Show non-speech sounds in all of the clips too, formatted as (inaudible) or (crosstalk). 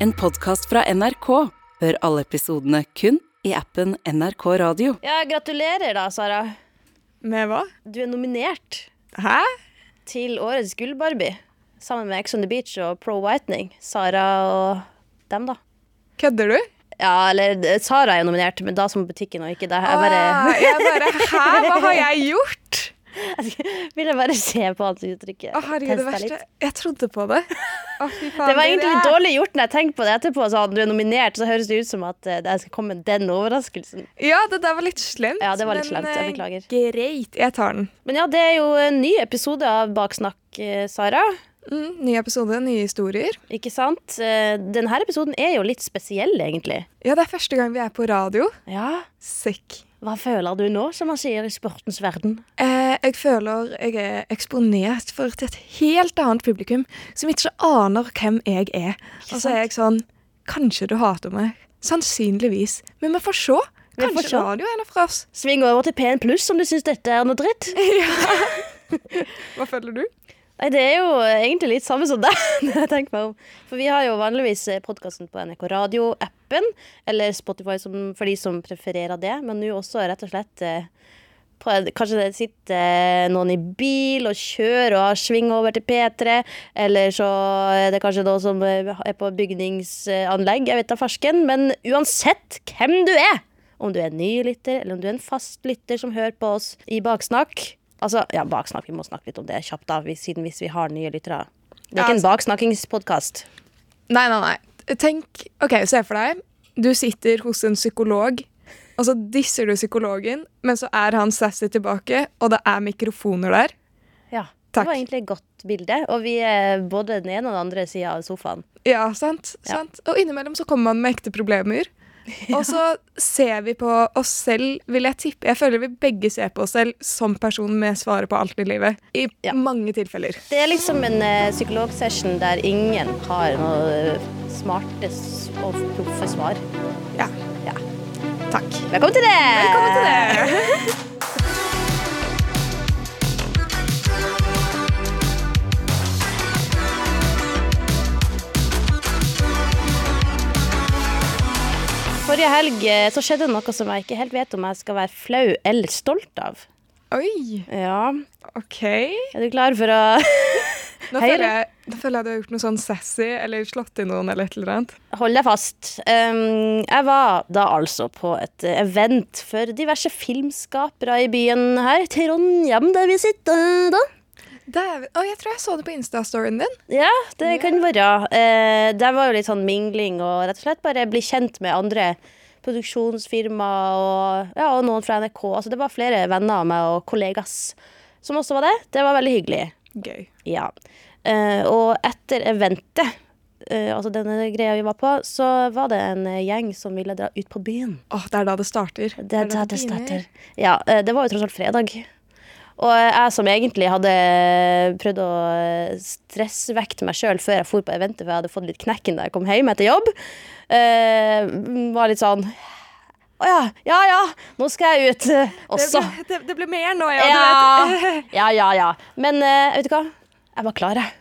En podkast fra NRK. Hør alle episodene kun i appen NRK Radio. Ja, gratulerer da, Sara. Med hva? Du er nominert Hæ? til årets Gull-Barbie. Sammen med Ex on the Beach og Pro Whitening. Sara og dem, da. Kødder du? Ja, eller eh, Sara er nominert, men da som butikken og ikke deg. Jeg bare, Ah, jeg bare (laughs) Hæ, hva har jeg gjort? Ville bare se på ansiktsuttrykket. Å, herregud, det verste litt. Jeg trodde på det. Å, (laughs) faen, Det var egentlig litt dårlig gjort når jeg tenkte på det etterpå. Sånn, du er nominert, så høres det ut som at det skal komme den overraskelsen. Ja, det der var litt slemt. Ja, det var litt men, slemt. Jeg eh, beklager. Greit, jeg tar den. Men ja, det er jo en ny episode av Baksnakk, eh, Sara. Mm, ny episode, nye historier. Ikke sant? Eh, Denne episoden er jo litt spesiell, egentlig. Ja, det er første gang vi er på radio. Ja. Sick. Hva føler du nå, som man sier i sportens verden? Eh, jeg føler jeg er eksponert for et helt annet publikum som ikke aner hvem jeg er. Og så er jeg sånn Kanskje du hater meg. Sannsynligvis. Men vi får se. Vi får Kanskje se. for oss. Sving over til P1 pluss om du syns dette er noe dritt. (laughs) ja. (laughs) Hva føler du? Nei, Det er jo egentlig litt samme som (laughs) deg. når jeg tenker meg om. For vi har jo vanligvis podkasten på NRK Radio-appen, eller Spotify som, for de som prefererer det. Men nå også rett og slett eh, på, Kanskje det sitter noen i bil og kjører og har sving over til P3. Eller så er det kanskje noen som eh, er på bygningsanlegg. Jeg vet da farsken. Men uansett hvem du er, om du er ny lytter eller om du er en fast lytter som hører på oss i Baksnakk Altså, ja, baksnakk, vi må snakke litt om det kjapt, da, hvis, siden hvis vi har nye lyttere. Det er Ja, ikke en altså- baksnakkingspodkast. Nei, nei, nei. Tenk, ok, Se for deg. Du sitter hos en psykolog, og så disser du psykologen, men så er han sassy tilbake, og det er mikrofoner der. Ja, Takk. Det var egentlig et godt bilde. Og vi er både den ene og den andre sida av sofaen. Ja, sant? Ja. sant? Og innimellom så kommer man med ekte problemer. (laughs) Og så ser vi på oss selv, vil jeg tippe. Jeg føler vi begge ser på oss selv som person med svaret på alt i livet. I Ja. mange tilfeller. Det er liksom en uh, psykologsession der ingen har noe smarte og proffe svar. Ja. Ja. Takk. Velkommen til det! Velkommen til det! (laughs) Forrige helg eh, så skjedde det noe som jeg ikke helt vet om jeg skal være flau eller stolt av. Oi, Ja, OK. Er du klar for å (laughs) Nå føler, jeg, nå føler jeg du har gjort noe sånn sassy, eller slått i noen, eller et eller annet. Hold deg fast. Um, jeg var da altså på et event for diverse filmskapere i byen her. Trondheim, der vi sitter da. Dæven. Å, jeg tror jeg så det på Insta-storyen din. Ja, det kan være. Eh, det var jo litt sånn mingling og rett og slett bare bli kjent med andre produksjonsfirmaer og, ja, og noen fra NRK. Altså, det var flere venner av meg og kollegas som også var det. Det var veldig hyggelig. Gøy. Ja. Eh, og etter eventet, eh, altså denne greia vi var på, så var det en gjeng som ville dra ut på byen. Åh, det er da det starter. Det er da det, det starter. Ja, eh, det var jo tross alt fredag. Og jeg som egentlig hadde prøvd å stressvekte meg sjøl før jeg for på eventet, for jeg hadde fått litt knekken da jeg kom hjem etter jobb, eh, var litt sånn Å ja, ja ja, nå skal jeg ut eh, også. Det, (laughs) det, det ble mer nå, ja. Ja, Du vet. (laughs) ja, ja. ja. Men eh, vet du hva? Jeg var klar, jeg.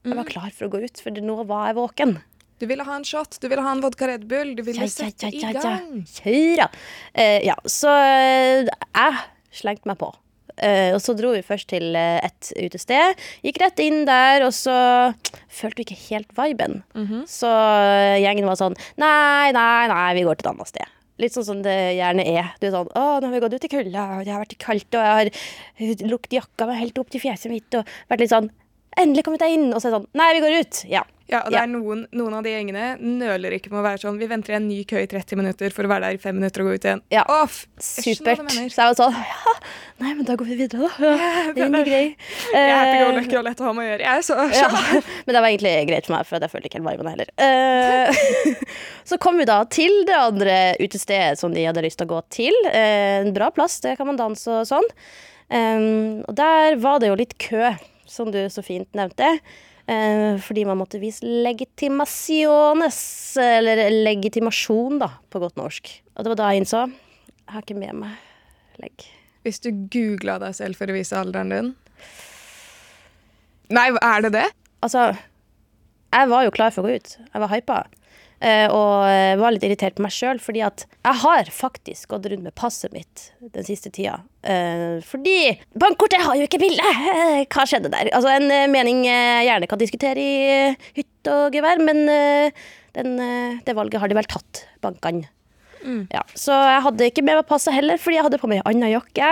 Jeg Mm. var klar for å gå ut, for nå var jeg våken. Du ville ha en shot, du ville ha en vodka Red Bull, du ville sette i gang. Ja, ja. Eh, ja, så eh, jeg slengte meg på. Eh, og så dro vi først til eh, et utested. Gikk rett inn der, og så følte vi ikke helt viben. Mhm. Så eh, gjengen var sånn Nei, nei, nei, vi går til et annet sted. Litt sånn som det gjerne er. Du er sånn Å, nå har vi gått ut i kulda, og det har vært kaldt, og jeg har lukket jakka meg helt opp til fjeset mitt, og vært litt sånn Endelig kommet deg inn. Og så er det sånn Nei, vi går ut. Ja. Ja, og det Ja. er noen, noen av de gjengene nøler ikke med å være sånn Vi venter i en ny kø i 30 minutter for å være der i fem minutter og gå ut igjen. Ja. Off! Supert. Så jeg var sånn Ja, nei, men da går vi videre, da. Det er ingen grei. Jeg er ikke Eh, lucky og lett å ha med å gjøre. Jeg så, så, ja, (laughs) men det var egentlig greit for meg, for jeg følte ikke helt viben heller. Eh, (laughs) så kom vi da til det andre utestedet som de hadde lyst til å gå til. Eh, en bra plass, det kan man danse og sånn. Um, og der var det jo litt kø, som du så fint nevnte. Eh, fordi man måtte vise legitimasjones, eller legitimasjon, da, på godt norsk. Og det var da jeg innså jeg har ikke med meg legg. Hvis du googla deg selv for å vise alderen din Nei, er det det? Altså, jeg var jo klar for å gå ut. Jeg var hypa. Eh, og eh, var litt irritert på meg sjøl, fordi at jeg har faktisk gått rundt med passet mitt den siste tida. Eh, fordi bankkortet har jo ikke bilde! (laughs) Hva skjedde der? Altså En mening jeg gjerne kan diskutere i hytt og gevær, men den, det valget har de vel tatt, bankene. Ja, så jeg hadde ikke med meg passet heller, fordi jeg hadde på meg en annen jakke.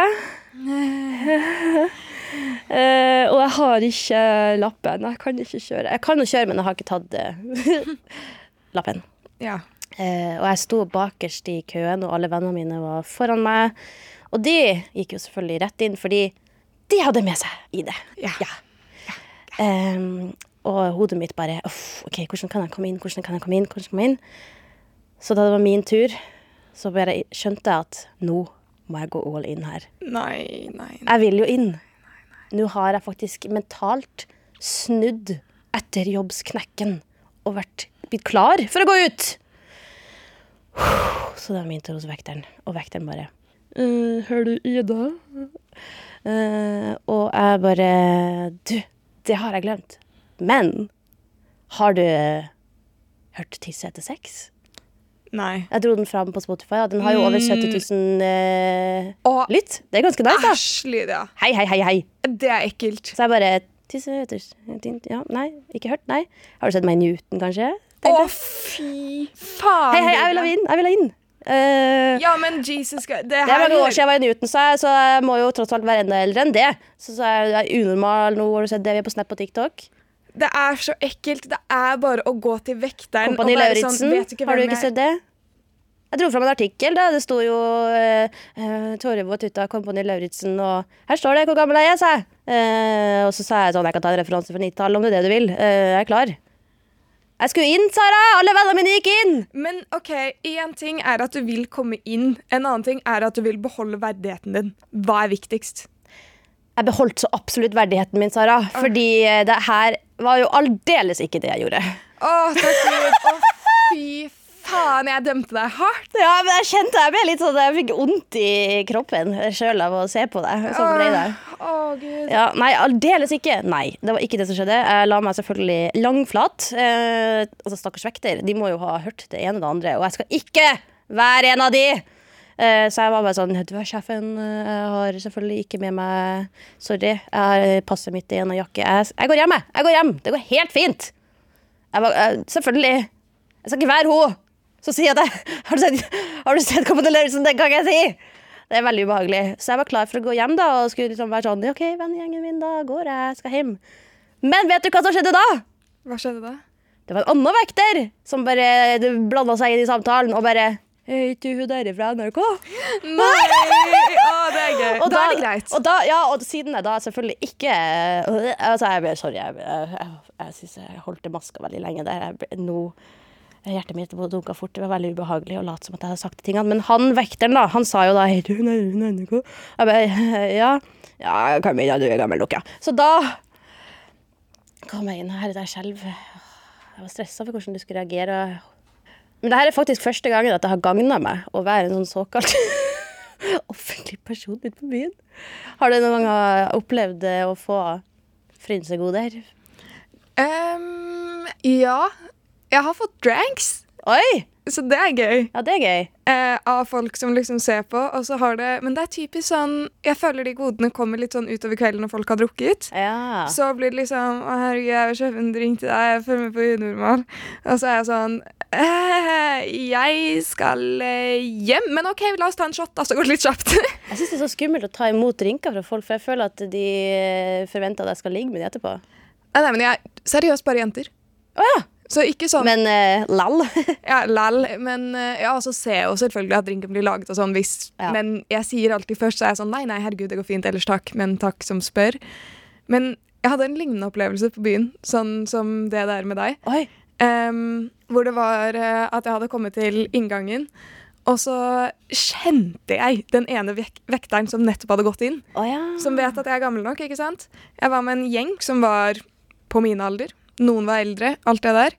Uh, (laughs) og jeg har ikke lappen. Jeg kan ikke kjøre. Jeg kan jo kjøre, men jeg har ikke tatt eh, (laughs) lappen. Ja. Eh, og jeg sto bakerst i køen, og alle vennene mine var foran meg. Og de gikk jo selvfølgelig rett inn, fordi de hadde med seg ID. Ja. Em, og hodet mitt bare OK, hvordan kan jeg komme inn? Hvordan kan jeg komme inn? Hvordan kan jeg komme inn? Så da det var min tur, så bare skjønte jeg at nå må jeg gå all in her. Nei, nei. Jeg vil jo inn. Nå har jeg faktisk mentalt snudd etter jobbsknekken og vært, blitt klar for å gå ut. Så det min tur hos vekteren, og vekteren bare Hører Har du Ida? Uh, og jeg bare Du, det har jeg glemt. Men har du hørt Tisse etter sex? nei. Jeg dro den fram på Spotify, den har jo over 70 000 eh, Å, lytt. Det er ganske nice, æsj, Lydia. Hei, hei, hei, hei. Det er ekkelt. Så jeg bare Tisse Ja, nei, ikke hørt? Nei. Har du sett meg i Newton, kanskje? Å, fy faen. Hei, hei, jeg vil ha inn! Jeg vil ha inn. Uh, Ja, men Jesus Det, det er mange år siden jeg var i Newton, så jeg, så jeg må jo tross alt være enda eldre enn det. Så, så er jeg unormal nå. Har du sett det vi er på Snap og TikTok? Det er så ekkelt. Det er bare å gå til vekteren Kompani og være sånn vet ikke har du ikke sett det? Jeg dro fram en artikkel. da Det sto jo uh, Torjevåt ut av Kompani Lauritzen, og her står det hvor gammel jeg er, sa jeg. Uh, og så sa jeg sånn, jeg kan ta en referanse fra 90-tallet om det er det du vil. Uh, jeg er klar. Jeg skulle inn, Sara! Alle vennene mine gikk inn! Men ok, én ting er at du vil komme inn. En annen ting er at du vil beholde verdigheten din. Hva er viktigst? Jeg beholdt så absolutt verdigheten min, Sara. Fordi eh, det her var jo aldeles ikke det jeg gjorde. Å, takk Gud. Å, fy faen, jeg dømte deg hardt. Ja, men jeg kjente jeg ble litt sånn Jeg fikk vondt i kroppen sjøl av å se på deg. Sånn ble det. Oh, Gud. Ja, nei, aldeles ikke. Nei, det var ikke det som skjedde. Jeg la meg selvfølgelig langflat. Eh, altså, Stakkars vekter, de må jo ha hørt det ene og det andre. Og jeg skal ikke være en av de! Eh, så jeg var bare sånn Du er sjefen, eh, jeg har selvfølgelig ikke med meg Sorry, jeg har passet mitt i en jakke. Jeg, jeg går hjem, jeg. Jeg går hjem. Det går helt fint. Jeg var, jeg, selvfølgelig. Jeg skal ikke være hun som sier jeg jeg Har du sett, har du sett Kompani Lauritzen? Det kan jeg si! Det er veldig ubehagelig. Så jeg var klar for å gå hjem da, og skulle liksom være sånn OK, vennegjengen min, da går jeg, skal hjem. Men vet du hva som skjedde da? Hva skjedde da? Det var en annen vekter som bare blanda seg inn i samtalen og bare Er ikke hun der fra NRK? Nei! Å, det er gøy. (laughs) Og da, er det greit. Og, da, ja, og siden jeg da selvfølgelig ikke øh, altså jeg Sorry, jeg, jeg, jeg, jeg syns jeg holdt det maska veldig lenge der. Jeg nå Hjertet mitt dunka fort. Det var veldig ubehagelig å late som at jeg hadde sagt de tingene. Men han vekteren, da, han sa jo da hey, du, nei, nei, nei, Jeg bare Ja, ja, kom inn, ja, du er gammel nok, ja. Så da kom jeg inn Herregud, jeg skjelver. Jeg var stressa for hvordan du skulle reagere. Men det her er faktisk første gangen at det har gagna meg å være en sånn såkalt (laughs) offentlig person ute på byen. Har du noen gang opplevd eh, å få frynsegoder? Um, ja. Jeg har fått dranks, Oi! så det er gøy. Ja, det er gøy. eh, av folk som liksom ser på, og så har det Men det er typisk sånn Jeg føler de godene kommer litt sånn utover kvelden når folk har drukket. Ja. Så blir det liksom Å, herregud, jeg vil kjøpe en drink til deg. Jeg følger med på Unormal. Og så er jeg sånn eh, Jeg skal eh, hjem. Men OK, la oss ta en shot, da, så går det litt kjapt. Jeg syns det er så skummelt å ta imot drinker fra folk, for jeg føler at de eh, forventer at jeg skal ligge med dem etterpå. Nei, nei, men jeg Seriøst bare jenter. Å ja. Så ikke sånn Men uh, lall. (laughs) Ja, lall. Men eh, ja, så ser jeg jo selvfølgelig at drinken blir laget og sånn hvis Ja. Men jeg sier alltid først så er jeg sånn Nei, nei, herregud, det går fint, ellers takk. Men takk som spør. Men jeg hadde en lignende opplevelse på byen, sånn som det der med deg. Oi. Em, hvor det var eh, at jeg hadde kommet til inngangen, og så kjente jeg den ene vek vekteren som nettopp hadde gått inn. Å ja. Som vet at jeg er gammel nok, ikke sant? Jeg var med en gjeng som var på min alder. Noen var eldre, alt det der.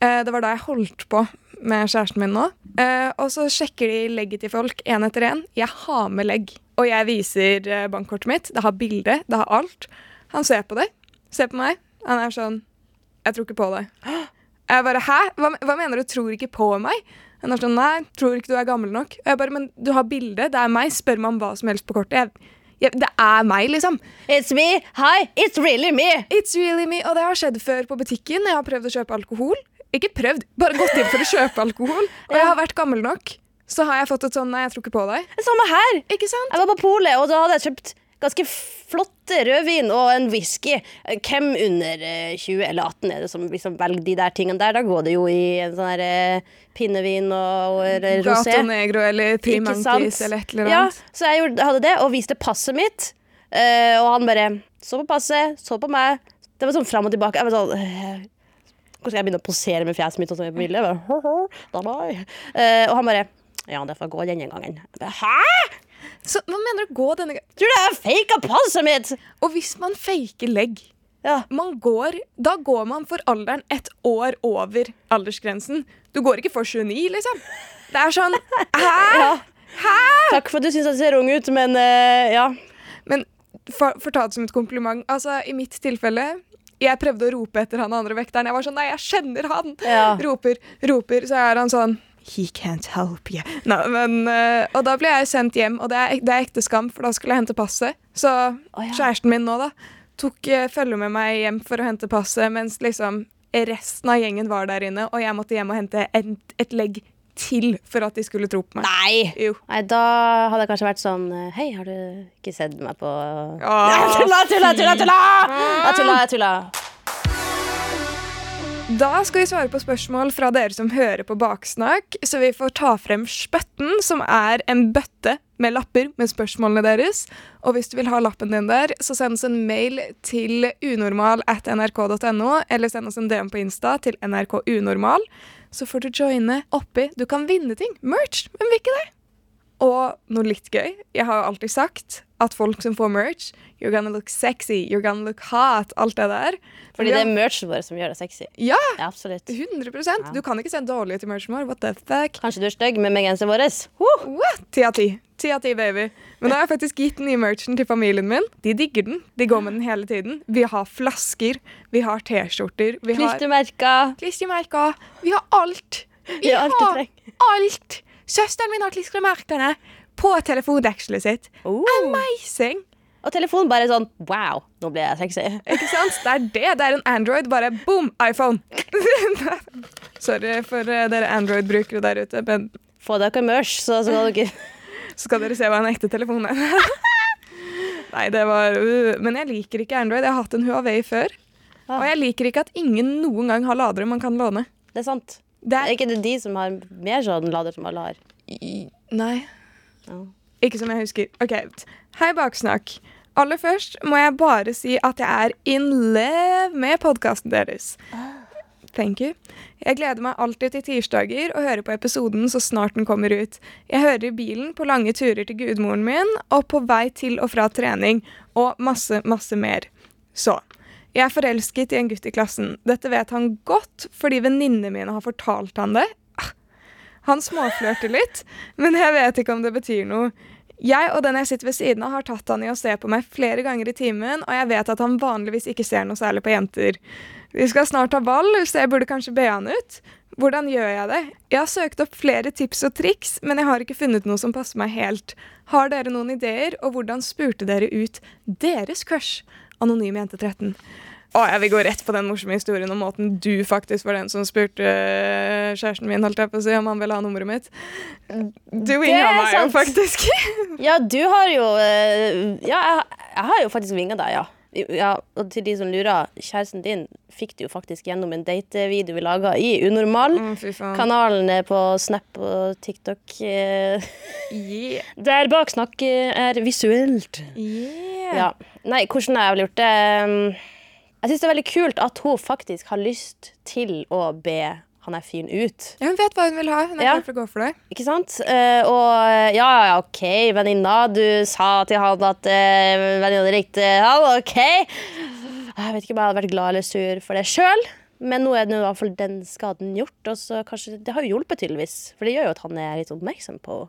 Eh, det var da jeg holdt på med kjæresten min nå. Eh, og så sjekker de legget til folk én etter én. Jeg har med legg. Og jeg viser eh, bankkortet mitt. Det har bilde, det har alt. Han ser på det. Ser på meg. Han er sånn jeg tror ikke på deg. Jeg bare Hæ? Hva, hva mener du? Tror ikke på meg? Han er sånn Nei, tror ikke du er gammel nok. Og jeg bare Men du har bilde. Det er meg. Spør meg om hva som helst på kortet. Jeg, det er meg, liksom. It's me! Hi! It's really me! It's really me. Og det har skjedd før på butikken. Jeg har prøvd å kjøpe alkohol. Ikke prøvd, bare gått inn for å kjøpe alkohol. Og jeg har vært gammel nok. Så har jeg fått et sånn Nei, jeg tror ikke på deg. Samme her! Ikke sant? Jeg var på polet, og da hadde jeg kjøpt ganske flotte rødvin og en whisky. Hvem under eh, 20 eller 18 er det som liksom velger de der tingene der? Da går det jo i en sånn her eh, pinnevin og, og eh, rosé. Gato Negro eller sant? eller et eller Ja, annet. så jeg gjorde, hadde det og viste passet mitt. eh, og han bare så på passet, så på meg. Det var sånn fram og tilbake. Jeg var sånn eh, Hvordan skal jeg begynne å posere med fjeset mitt sånn som jeg er? (laughs) Jeg. Eh, og han bare Ja, det får gå denne gangen. Hæ?! Så hva mener du gå denne gangen? Tror du jeg faka passet mitt?! Og hvis man faker legg Ja. man går, Da går man for alderen ett år over aldersgrensen. Du går ikke for 29, liksom. Det er sånn Hæ?! Takk for at du syns jeg ser ung ut, men uh, ja. Men for, for ta det som et kompliment. Altså, I mitt tilfelle Jeg prøvde å rope etter han andre vekteren. Jeg var sånn Nei, jeg kjenner han! Ja. Roper, roper. Så er han sånn He can't help you. No, men, eh, og da ble jeg sendt hjem, og det er, det er ekte skam, for da skulle jeg hente passet. Så oh, ja. kjæresten min nå, da, tok uh, følge med meg hjem for å hente passet, mens liksom resten av gjengen var der inne, og jeg måtte hjem og hente et, et legg til for at de skulle tro på meg. Nei! Jo. Nei, da hadde jeg kanskje vært sånn eh, Hei, har du ikke sett meg på tulla, tulla, tulla! tulla! Jeg tulla, jeg tulla. Da skal vi svare på spørsmål fra dere som hører på Baksnakk. Så vi får ta frem spøtten, som er en bøtte med lapper med spørsmålene deres. Og hvis du vil ha lappen din der, så send oss en mail til unormal at nrk.no, eller send oss en DM på Insta til nrkunormal. Så får du joine oppi. Du kan vinne ting. Merch. Hvem vil ikke det? Og noe litt gøy. Jeg har jo alltid sagt at folk som får merch, you're gonna look sexy, you're gonna look hot, alt det der. Fordi det er merchen vår som gjør deg sexy. Ja, Ja, absolutt. 100% Du kan ikke se dårlig ut i merchen vår. What the fuck? Kanskje du er stygg, men med genseren vår Ti av ti. Ti av ti, baby. Men nå har jeg faktisk gitt den nye merchen til familien min. De digger den. De går med den hele tiden. Vi har flasker, vi har T-skjorter, vi har Klistremerker. Vi har alt. Vi Vi har alt alt. Søsteren min har klistremerkene på telefondekselet sitt. Oh. Amazing! Og telefonen bare sånn Wow, nå ble jeg sexy. Ikke sant? Det er det. Det er en Android. Bare boom, iPhone. (laughs) Sorry for eh, dere Android-brukere der ute, men Få dere merch, så skal dere (laughs) så skal dere se hva en ekte telefon er. (laughs) Nei, det var uh, Men jeg liker ikke Android. Jeg har hatt en Huawei før. Ah. Og jeg liker ikke at ingen noen gang har ladere man kan låne. Det er sant. Det Er er ikke det de som har mer sånn lader som alle har? Nei. Ikke som jeg husker. OK. Hei, Baksnakk. Aller først må jeg bare si at jeg er in love med podkasten deres. Thank you. Jeg gleder meg alltid til tirsdager og hører på episoden så snart den kommer ut. Jeg hører bilen på lange turer til gudmoren min og på vei til og fra trening og masse, masse mer. Så jeg er forelsket i en gutt i klassen. Dette vet han godt fordi venninnene mine har fortalt han det. Han småflørter litt, men jeg vet ikke om det betyr noe. Jeg og den jeg sitter ved siden av, har tatt han i å se på meg flere ganger i timen, og jeg vet at han vanligvis ikke ser noe særlig på jenter. Vi skal snart ha ball, så jeg burde kanskje be han ut. Hvordan gjør jeg det? Jeg har søkt opp flere tips og triks, men jeg har ikke funnet noe som passer meg helt. Har dere noen ideer, og hvordan spurte dere ut deres crush? Anonym jente 13. Å, jeg vil gå rett på den morsomme historien om måten du faktisk var den som spurte øh, kjæresten min holdt jeg på å si, om han ville ha nummeret mitt. Du vinga meg jo faktisk. (laughs) Ja, du har jo eh, Ja, jeg, jeg har jo faktisk vinga deg, ja. ja. Og til de som lurer, kjæresten din fikk du jo faktisk gjennom en datevideo vi laga i Unormal. Mm. Kanalen er på Snap og TikTok. eh, Yeah. (laughs) Der bak snakket er visuelt. Yeah. Ja. Nei, hvordan jeg vel gjort det Jeg syns det er veldig kult at hun faktisk har lyst til å be han er fyren ut. Ja, Hun vet hva hun vil ha. Hun er Ja. klar for å gå for det. Ikke sant? Uh, og eh, ja, ja, OK, venninna, du sa til han at uh, venninna likte han. OK. Jeg vet ikke om jeg hadde vært glad eller sur for det sjøl, men nå er det i hvert fall den skaden gjort. Og så kanskje, Det har jo hjulpet, tydeligvis. For det gjør jo at han er litt oppmerksom på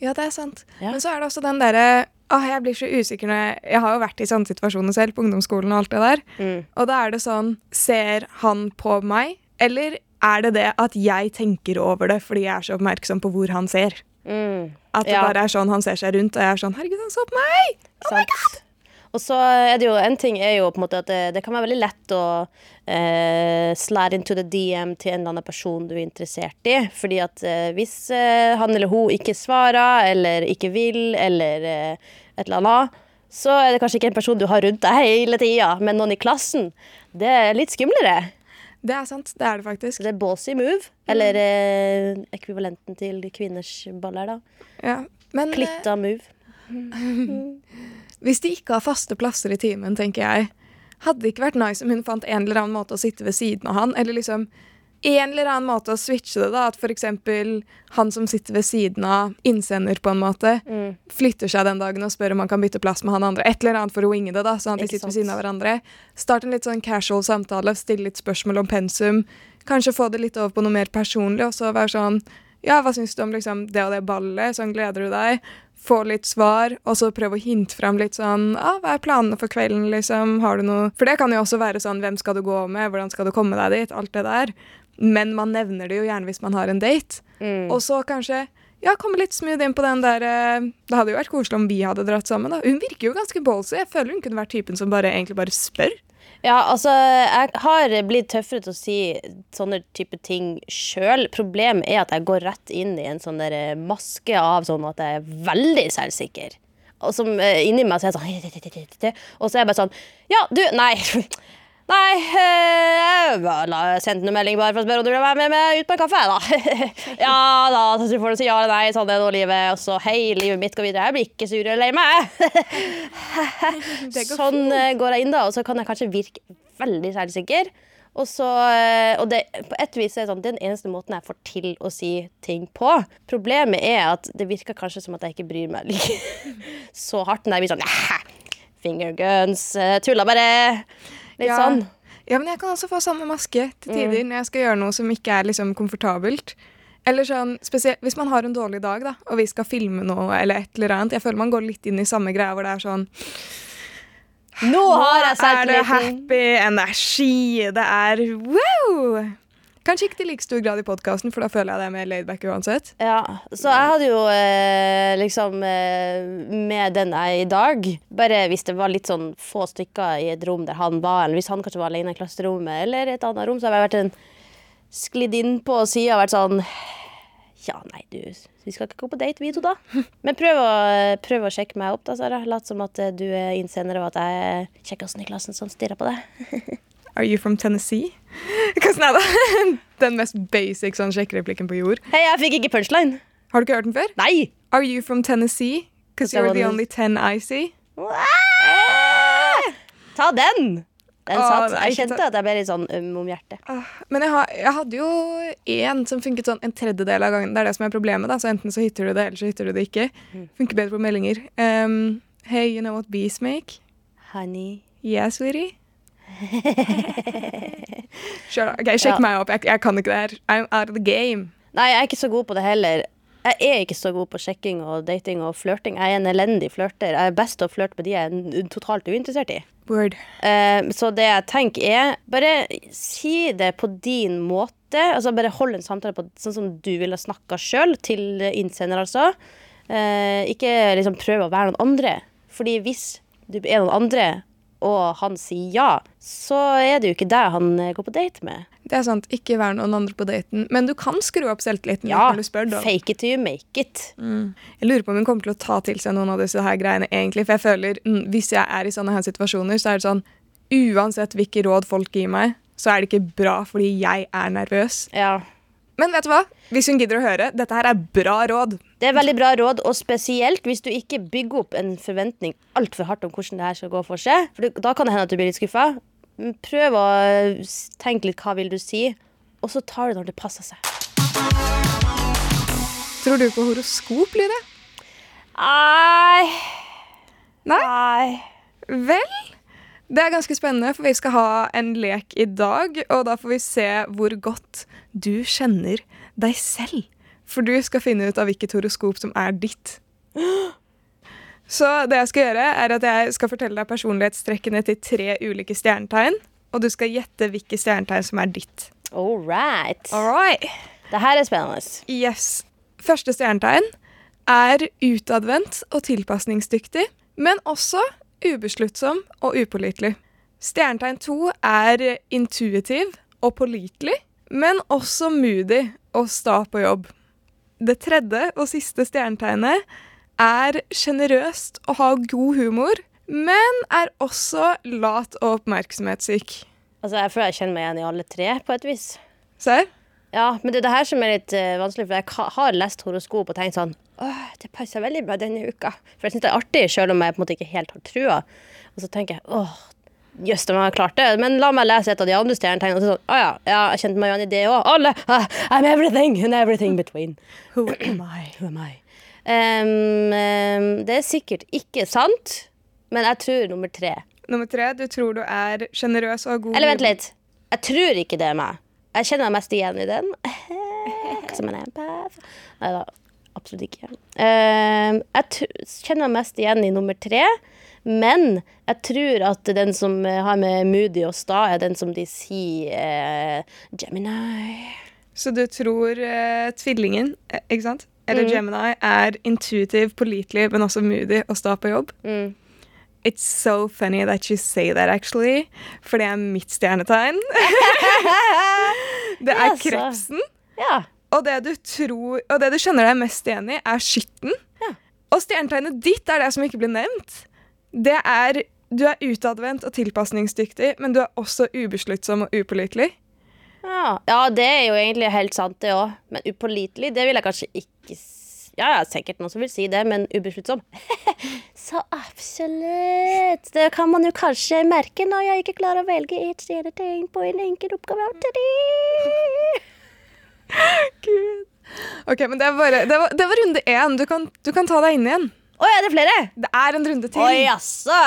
Ja, det er sant. Ja. Men så er det også den derre Åh, jeg blir så usikker når jeg Jeg har jo vært i sånne situasjoner selv, på ungdomsskolen og alt det der. Mm. Og da er det sånn Ser han på meg, eller er det det at jeg tenker over det fordi jeg er så oppmerksom på hvor han ser? Mm. At det Ja. bare er sånn han ser seg rundt, og jeg er sånn Herregud, han så på meg! Oh Sant. Og så er det jo en ting er jo på en måte at det, det kan være veldig lett å eh, slide into the DM til en eller annen person du er interessert i. Fordi at eh, hvis eh, han eller hun ikke svarer, eller ikke vil, eller eh, et eller annet, så er det kanskje ikke en person du har rundt deg hele tida, men noen i klassen. Det er litt skumlere. Det er sant. Det er det faktisk. Det er bossy move. Eller eh, ekvivalenten til kvinners baller, da. Ja. Men Klitta move. (laughs) hvis de ikke har faste plasser i timen, tenker jeg, hadde det ikke vært nice om hun fant en eller annen måte å sitte ved siden av han, eller liksom en eller annen måte å switche det, da. At eksempel han som sitter ved siden av innsender, på en måte, Mm. flytter seg den dagen og spør om han kan bytte plass med han andre. Et eller annet for å winge det, da, sånn at de sitter ved siden av hverandre. Start en litt sånn casual samtale, stille litt spørsmål om pensum. Kanskje få det litt over på noe mer personlig, og så være sånn Ja, hva syns du om liksom det og det ballet? Sånn gleder du deg? Få litt svar, og så prøve å hinte fram litt sånn ah, Hva er planene for kvelden, liksom? Har du noe For det kan jo også være sånn Hvem skal du gå med? Hvordan skal du komme deg dit? Alt det der. Men man nevner det jo gjerne hvis man har en date. Mm. Og så kanskje ja, komme litt smooth inn på den der eh, Det hadde jo vært koselig om vi hadde dratt sammen. da. Hun virker jo ganske ballsy. Jeg føler hun kunne vært typen som bare egentlig bare spør. Ja, altså, jeg har blitt tøffere til å si sånne type ting sjøl. Problemet er at jeg går rett inn i en sånn der eh, maske av sånn at jeg er veldig selvsikker. Og som eh, inni meg så er jeg sånn (laughs) Og så er jeg bare sånn Ja, du, nei. (laughs) Nei, eh, jeg bare sendte en melding bare for å spørre om du vil være med meg ut på en kaffe, da. (laughs) ja da, så får du si ja eller nei, sånn er nå livet. Og så hei, livet mitt går videre. Jeg blir ikke sur eller lei meg. (laughs) Sånn eh, går jeg inn da, og så kan jeg kanskje virke veldig selvsikker. Og så, eh, og det, på et vis er det sånn, den eneste måten jeg får til å si ting på. Problemet er at det virker kanskje som at jeg ikke bryr meg like (laughs) så hardt når jeg blir sånn «Æ, Finger guns, tulla bare. Litt Ja. sånn. Ja, men jeg kan også få samme maske til Mm. tider når jeg skal gjøre noe som ikke er liksom komfortabelt. Eller sånn, spesielt hvis man har en dårlig dag, da, og vi skal filme noe eller et eller annet. Jeg føler man går litt inn i samme greia hvor det er sånn Nå har jeg er det happy energi, det er wow! Kanskje ikke til like stor grad i podkasten, for da føler jeg det er mer laidback uansett. Ja, så jeg hadde jo eh, liksom eh, med den jeg er i dag Bare hvis det var litt sånn få stykker i et rom der han var, eller hvis han kanskje var alene i klasserommet, eller et annet rom, så hadde jeg vært en sklidd inn på sida og vært sånn Ja, nei, du, vi skal ikke gå på date, vi to, da. (laughs) Men prøv å, prøv å sjekke meg opp, da, Sara. Lat som at eh, du er innsender, og at jeg er kjekkasen i klassen som stirrer på deg. (laughs) Are you from Tennessee? Hvordan er det? Den mest basic sånn sjekkereplikken på jord. Hei, jeg fikk ikke punchline. Har du ikke hørt den før? Nei! Are you from Tennessee? Because you're the only ten I see. Ta den! Den satt. nei, Jeg kjente at jeg ble litt sånn øm om hjertet. Ah, Men jeg, har, jeg hadde jo én som funket sånn en tredjedel av gangen. Det er det som er problemet. da, så Enten så hitter du det, eller så hitter du det ikke. Mm. Funker bedre på meldinger. Um, hey, you know what bees make? Honey. Yeah, sweetie. (laughs) Sure, ok, Sjekk Ja. meg opp. Jeg, jeg kan ikke det her. I'm out of the game. Nei, jeg er ikke så god på det heller. Jeg er ikke så god på sjekking og dating og flørting. Jeg er en elendig flørter. Jeg er best til å flørte med de jeg er totalt uinteressert i. Word. Uh, så det jeg tenker er, bare si det på din måte. Altså Bare hold en samtale på sånn som du ville snakka sjøl, til innsender, altså. Uh, ikke liksom prøve å være noen andre. Fordi hvis du er noen andre, og han sier ja, så er det jo ikke deg han eh, går på date med. Det er sant. Ikke vær noen andre på daten. Men du kan skru opp selvtilliten Ja, når du spør. da. fake it till you make it. Jeg lurer på om hun kommer til å ta til seg noen av disse her greiene egentlig. For jeg føler, mm, hvis jeg er i sånne her situasjoner, så er det sånn Uansett hvilke råd folk gir meg, så er det ikke bra fordi jeg er nervøs. Ja. Men vet du hva? Hvis hun gidder å høre, dette her er bra råd. Det er veldig bra råd, og spesielt hvis du ikke bygger opp en forventning altfor hardt om hvordan det her skal gå for seg. For da kan det hende at du blir litt skuffa. Prøv å tenke litt hva vil du si, og så tar du det når det passer seg. Tror du på horoskop, Lyre? Nei. Nei? Nei. Vel? Det er ganske spennende, for vi skal ha en lek i dag. Og da får vi se hvor godt du kjenner deg selv. For du skal finne ut av hvilket horoskop som er ditt. Så det jeg skal gjøre, er at jeg skal fortelle deg personlighetstrekkene til tre ulike stjernetegn. Og du skal gjette hvilke stjernetegn som er ditt. All right. All right. Det her er spennende. Yes. Første stjernetegn er utadvendt og tilpasningsdyktig, men også ubesluttsom og upålitelig. Stjernetegn to er intuitiv og pålitelig, men også moody og sta på jobb. Det tredje og siste stjernetegnet er sjenerøst og har god humor, men er også lat og oppmerksomhetssyk. Altså, Jeg føler jeg kjenner meg igjen i alle tre, på et vis. Serr? Ja, men det er det her som er litt uh, vanskelig, for jeg har lest horoskop og tenkt sånn Åh, det passer veldig bra denne uka. For jeg syns det er artig, selv om jeg på en måte ikke helt har trua. Og så tenker jeg åh, jøss, de har klart det. Men la meg lese et av de andre stjernetegnene. Og så sånn, å ja, ja, jeg kjente meg igjen i det òg. Alle! ah, I'm everything and everything between. Who am I? (clears throat) Who am I? Um, um, det er sikkert ikke sant, men jeg tror nummer tre. Nummer tre, du tror du er sjenerøs og god Eller vent litt. Jeg tror ikke det er meg. Jeg kjenner meg mest igjen i den. (laughs) Som en empath. Nei da, absolutt ikke. Uh, jeg kjenner meg mest igjen i nummer tre. Men jeg tror at den som eh, har med Moody og sta, er den som de sier uh, Gemini. Så du tror uh, tvillingen, ikke sant? Eller Gemini er intuitiv, pålitelig, men også moody og sta på jobb. Mm. It's so funny that you say that, actually. For det er mitt stjernetegn. (laughs) det er krepsen. Ja. Og det du tror, og det du kjenner deg mest igjen i, er skytten. Ja. Og stjernetegnet ditt er det som ikke blir nevnt. Det er Du er utadvendt og tilpasningsdyktig, men du er også ubesluttsom og upålitelig. Ja. ja, det er jo egentlig helt sant, det òg. Men upålitelig, det vil jeg kanskje ikke si. Ja, ja, sikkert noen som vil si det, men ubesluttsom (laughs) Så absolutt. Det kan man jo kanskje merke når jeg ikke klarer å velge ett stjernetegn på en enkel oppgave. Gud. Ok, men det, er bare, det, var, det var runde én. Du kan, du kan ta deg inn igjen. Å, er det flere? Det er en runde til. Å jaså.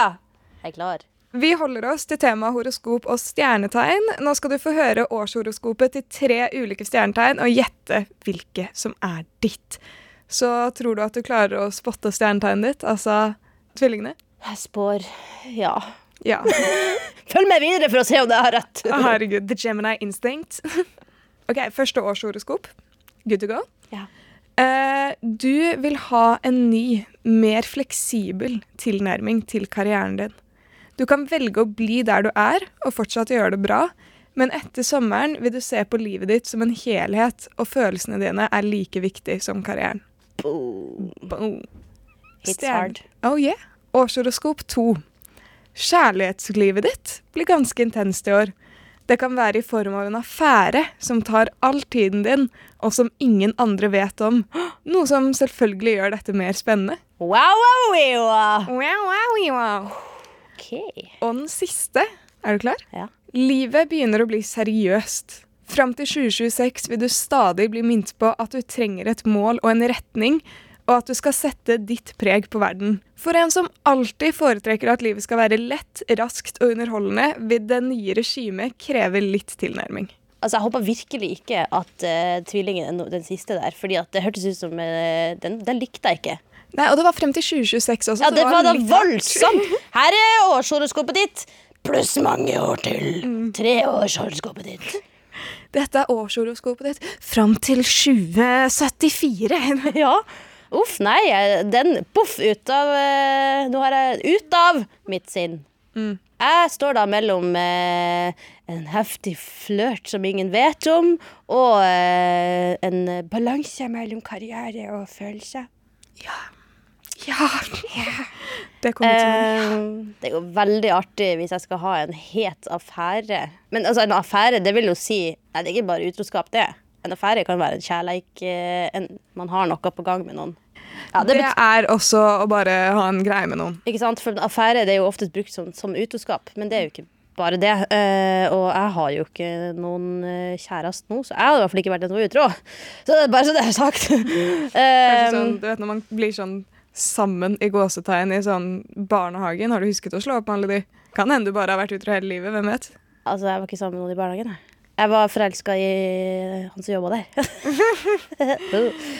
Jeg er klar. Vi holder oss til temaet horoskop og stjernetegn. Nå skal du få høre årshoroskopet til tre ulike stjernetegn og gjette hvilke som er ditt. Så tror du at du klarer å spotte stjernetegnet ditt, altså tvillingene? Jeg spår ja. Ja. (laughs) Følg med videre for å se om jeg har rett. Herregud. The Gemini Instinct. (laughs) OK, første årshoroskop. Good to go. Ja. Uh, du vil ha en ny, mer fleksibel tilnærming til karrieren din. Du kan velge å bli der du er, og fortsatt gjøre det bra, men etter sommeren vil du se på livet ditt som en helhet, og følelsene dine er like viktig som karrieren. Boom. Boom. It's hard. Oh yeah. Årshoroskop 2. Kjærlighetslivet ditt blir ganske intenst i år. Det kan være i form av en affære som tar all tiden din, og som ingen andre vet om. Noe som selvfølgelig gjør dette mer spennende. Wow, wow, wow. Wow, wow, wow. Okay. Og den siste, er du klar? Ja. Livet begynner å bli seriøst. Fram til 2026 vil du stadig bli minnet på at du trenger et mål og en retning, og at du skal sette ditt preg på verden. For en som alltid foretrekker at livet skal være lett, raskt og underholdende, vil det nye regimet kreve litt tilnærming. Altså, Jeg håper virkelig ikke at uh, tvillingen no- den siste der, fordi det hørtes ut som uh, den, den likte jeg ikke. Nei, Og det var frem til 2026 også. Ja, det, det var da litt hardt. voldsomt! (laughs) Her er årshoroskopet ditt, pluss mange år til. Tre årshoroskopet ditt. Dette er årshoroskopet ditt fram til 2074. (laughs) Ja. Uff, nei. Den poff ut av eh, Nå har jeg ut av mitt sinn. Mm. Jeg står da mellom eh, en heftig flørt som ingen vet om, og eh, en balanse mellom karriere og følelser. Ja. Ja. Det kommer til å Eh, det er jo veldig artig hvis jeg skal ha en het affære. Men altså, en affære, det vil jo si Nei, det er ikke bare utroskap, det. En affære kan være en kjærleik eh, en, Man har noe på gang med noen. Ja, det Det er også å bare ha en greie med noen. ikke sant? For en affære det er jo oftest brukt som, som utroskap, men det er jo ikke bare det. Uh, og jeg har jo ikke noen uh, kjæreste nå, så jeg hadde i hvert fall ikke vært en utro. Så det er bare så det er sagt. (laughs) Eh, sånn, du vet når man blir sånn sammen i gåsetegn i sånn barnehagen, har du husket å slå opp med alle de? Kan hende du bare har vært utro hele livet, hvem vet? altså, jeg var ikke sammen med noen i barnehagen. jeg. Jeg var forelska i han som jobba der. (laughs)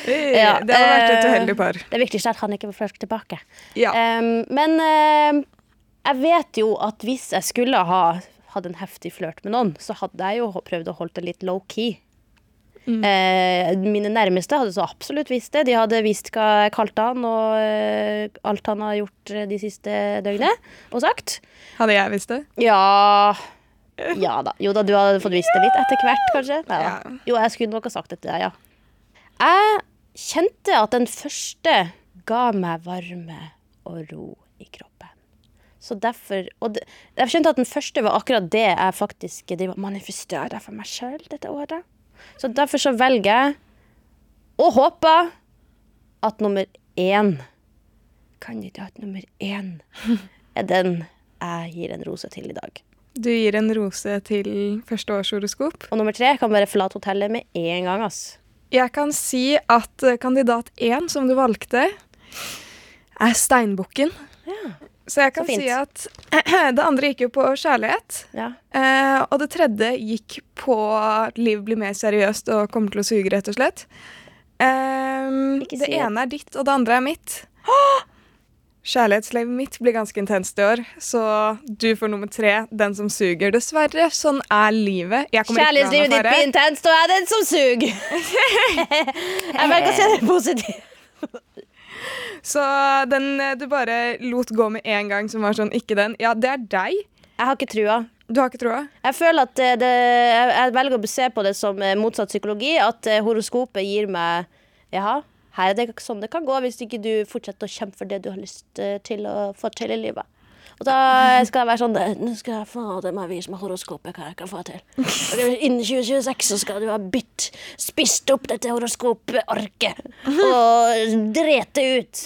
Ja, det hadde vært et eh, uheldig par. Det viktigste er at han ikke får forelsket tilbake. Ja. Um, men em, jeg vet jo at hvis jeg skulle ha hatt en heftig flørt med noen, så hadde jeg jo prøvd å holde det litt low-key. Eh, mine nærmeste hadde så absolutt visst det. De hadde visst hva jeg kalte han, og uh, alt han har gjort de siste døgnet og sagt. Hadde jeg visst det? Ja (laughs) Ja da. Jo da, du hadde fått visst det litt etter hvert, kanskje. Ja. Jo, jeg skulle nok ha sagt det til deg, ja. Jeg kjente at den første ga meg varme og ro i kroppen. Så derfor Og det, jeg skjønte at den første var akkurat det jeg faktisk manifesterer for meg sjøl dette året. Så derfor så velger jeg og håper at nummer én Kandidat nummer én (laughs) er den jeg gir en rose til i dag. Du gir en rose til førsteårshoroskop. Og nummer tre kan bare forlate hotellet med en gang, ass. Jeg kan si at eh, kandidat én, som du valgte, er steinbukken. Ja. Så jeg kan Så si at (clears throat) det andre gikk jo på kjærlighet. ja. Eh, og det tredje gikk på at liv blir mer seriøst og kommer til å suge, rett og slett. Ikke det ene er ditt, og det andre er mitt. (gasps) Kjærlighetslivet mitt blir ganske intenst i år, så du får nummer tre, den som suger. Dessverre, sånn er livet. Kjærlighetslivet ditt blir intenst, og jeg er den som suger. (laughs) jeg velger å se det positivt. Så den du bare lot gå med en gang, som var sånn ikke den, ja, det er deg. Jeg har ikke trua. Du har ikke troa? Jeg føler at eh, det, jeg jeg velger å se på det som eh, motsatt psykologi. At eh, horoskopet gir meg Jaha, her er det sånn det kan gå hvis ikke du fortsetter å kjempe for det du har lyst eh, til å få til i livet. Og da skal jeg være sånn eh, Nå skal jeg fader meg vise meg horoskopet hva jeg kan få til. (laughs) Innen 2026 så skal du ha bytt spist opp dette horoskoparket og drete ut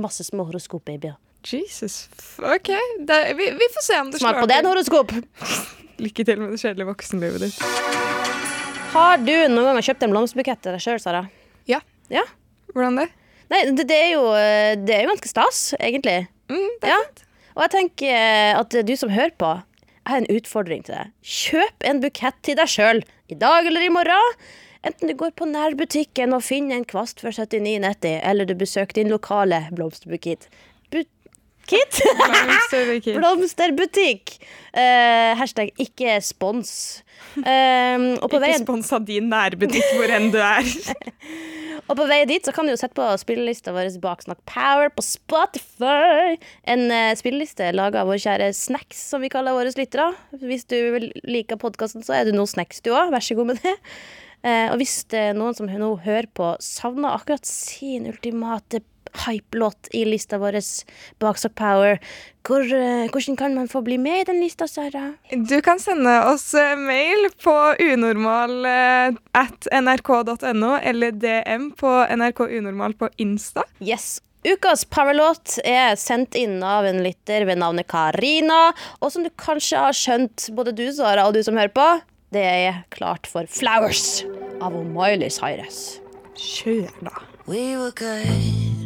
masse små horoskopbabyer. Jesus. OK. Det, vi, vi får se om det Smak på det, horoskop. (laughs) Lykke til med det kjedelige voksenlivet ditt. Har du noen gang kjøpt en blomsterbukett til deg sjøl, Sara? Ja. Ja? Hvordan det? Nei, det, det, er jo, det er jo ganske stas, egentlig. Mm, det er Ja. fint. Og jeg tenker eh, at du som hører på, jeg har en utfordring til deg. Kjøp en bukett til deg sjøl. I dag eller i morgen. Enten du går på nærbutikken og finner en kvast for 79,90, eller du besøker din lokale blomsterbukitt. Blomsterbukitt. Blomsterbutikk. Uh, hashtag ikke spons. Uh, Ikke veien spons av din nærbutikk hvor enn du er. (laughs) Og på vei dit så kan du jo sette på spillelista vår Baksnakk Power på Spotify. En uh, spilleliste laga av vår kjære Snacks, som vi kaller våre lyttere. Hvis du liker podkasten, så er du nå snacks, du òg. Vær så god med det. Uh, og hvis det er noen som nå hører på, savner akkurat sin ultimate hype-låt i lista vår of Power, hvor, eh, hvordan kan man få bli med i den lista, Sara? Du kan sende oss eh, mail på unormal eh, at nrk.no eller DM på NRK Unormal på Insta. Yes. Ukas powerlåt er sendt inn av en lytter ved navnet Karina. Og som du kanskje har skjønt, både du Sara og du som hører på, det er klart for Flowers av Miley Cyrus. Kjør, da. We were good,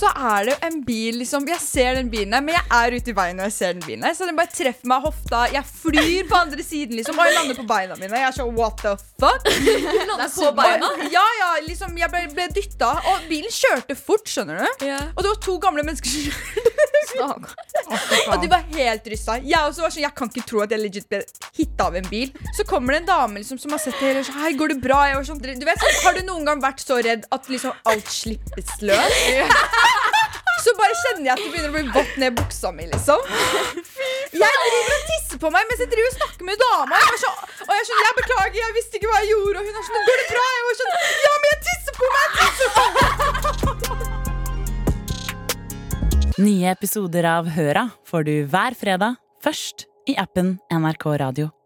Og så er det jo en bil, liksom. Jeg ser den bilen her, men jeg er ute i veien når jeg ser den bilen her. Så den bare treffer meg i hofta. Jeg flyr på andre siden, liksom, og jeg lander på beina mine. Jeg er sånn what the fuck? (laughs) Lander på beina? Ja, ja, liksom, jeg ble, ble dytta, og bilen kjørte fort, skjønner du. Og det var to gamle mennesker som kjørte. (laughs) og de var helt rysta. Jeg også var sånn, jeg kan ikke tro at jeg legit ble hitta av en bil. Så kommer det en dame liksom, som har sett det hele, og sånn, hei, går det bra? Jeg var sånn, du vet, sånn, Har du noen gang vært så redd at liksom alt slippes løs? (laughs) Så bare kjenner jeg at det begynner å bli vått ned buksa mi, liksom. Jeg driver og tisser på meg mens jeg driver og snakker med dama. Jeg så, og jeg er sånn, jeg beklager, jeg visste ikke hva jeg gjorde. Og hun er sånn, går det bra? Jeg var sånn, ja, men jeg tisser på meg, jeg tisser på meg. Nye episoder av Høra får du hver fredag, først i appen NRK Radio.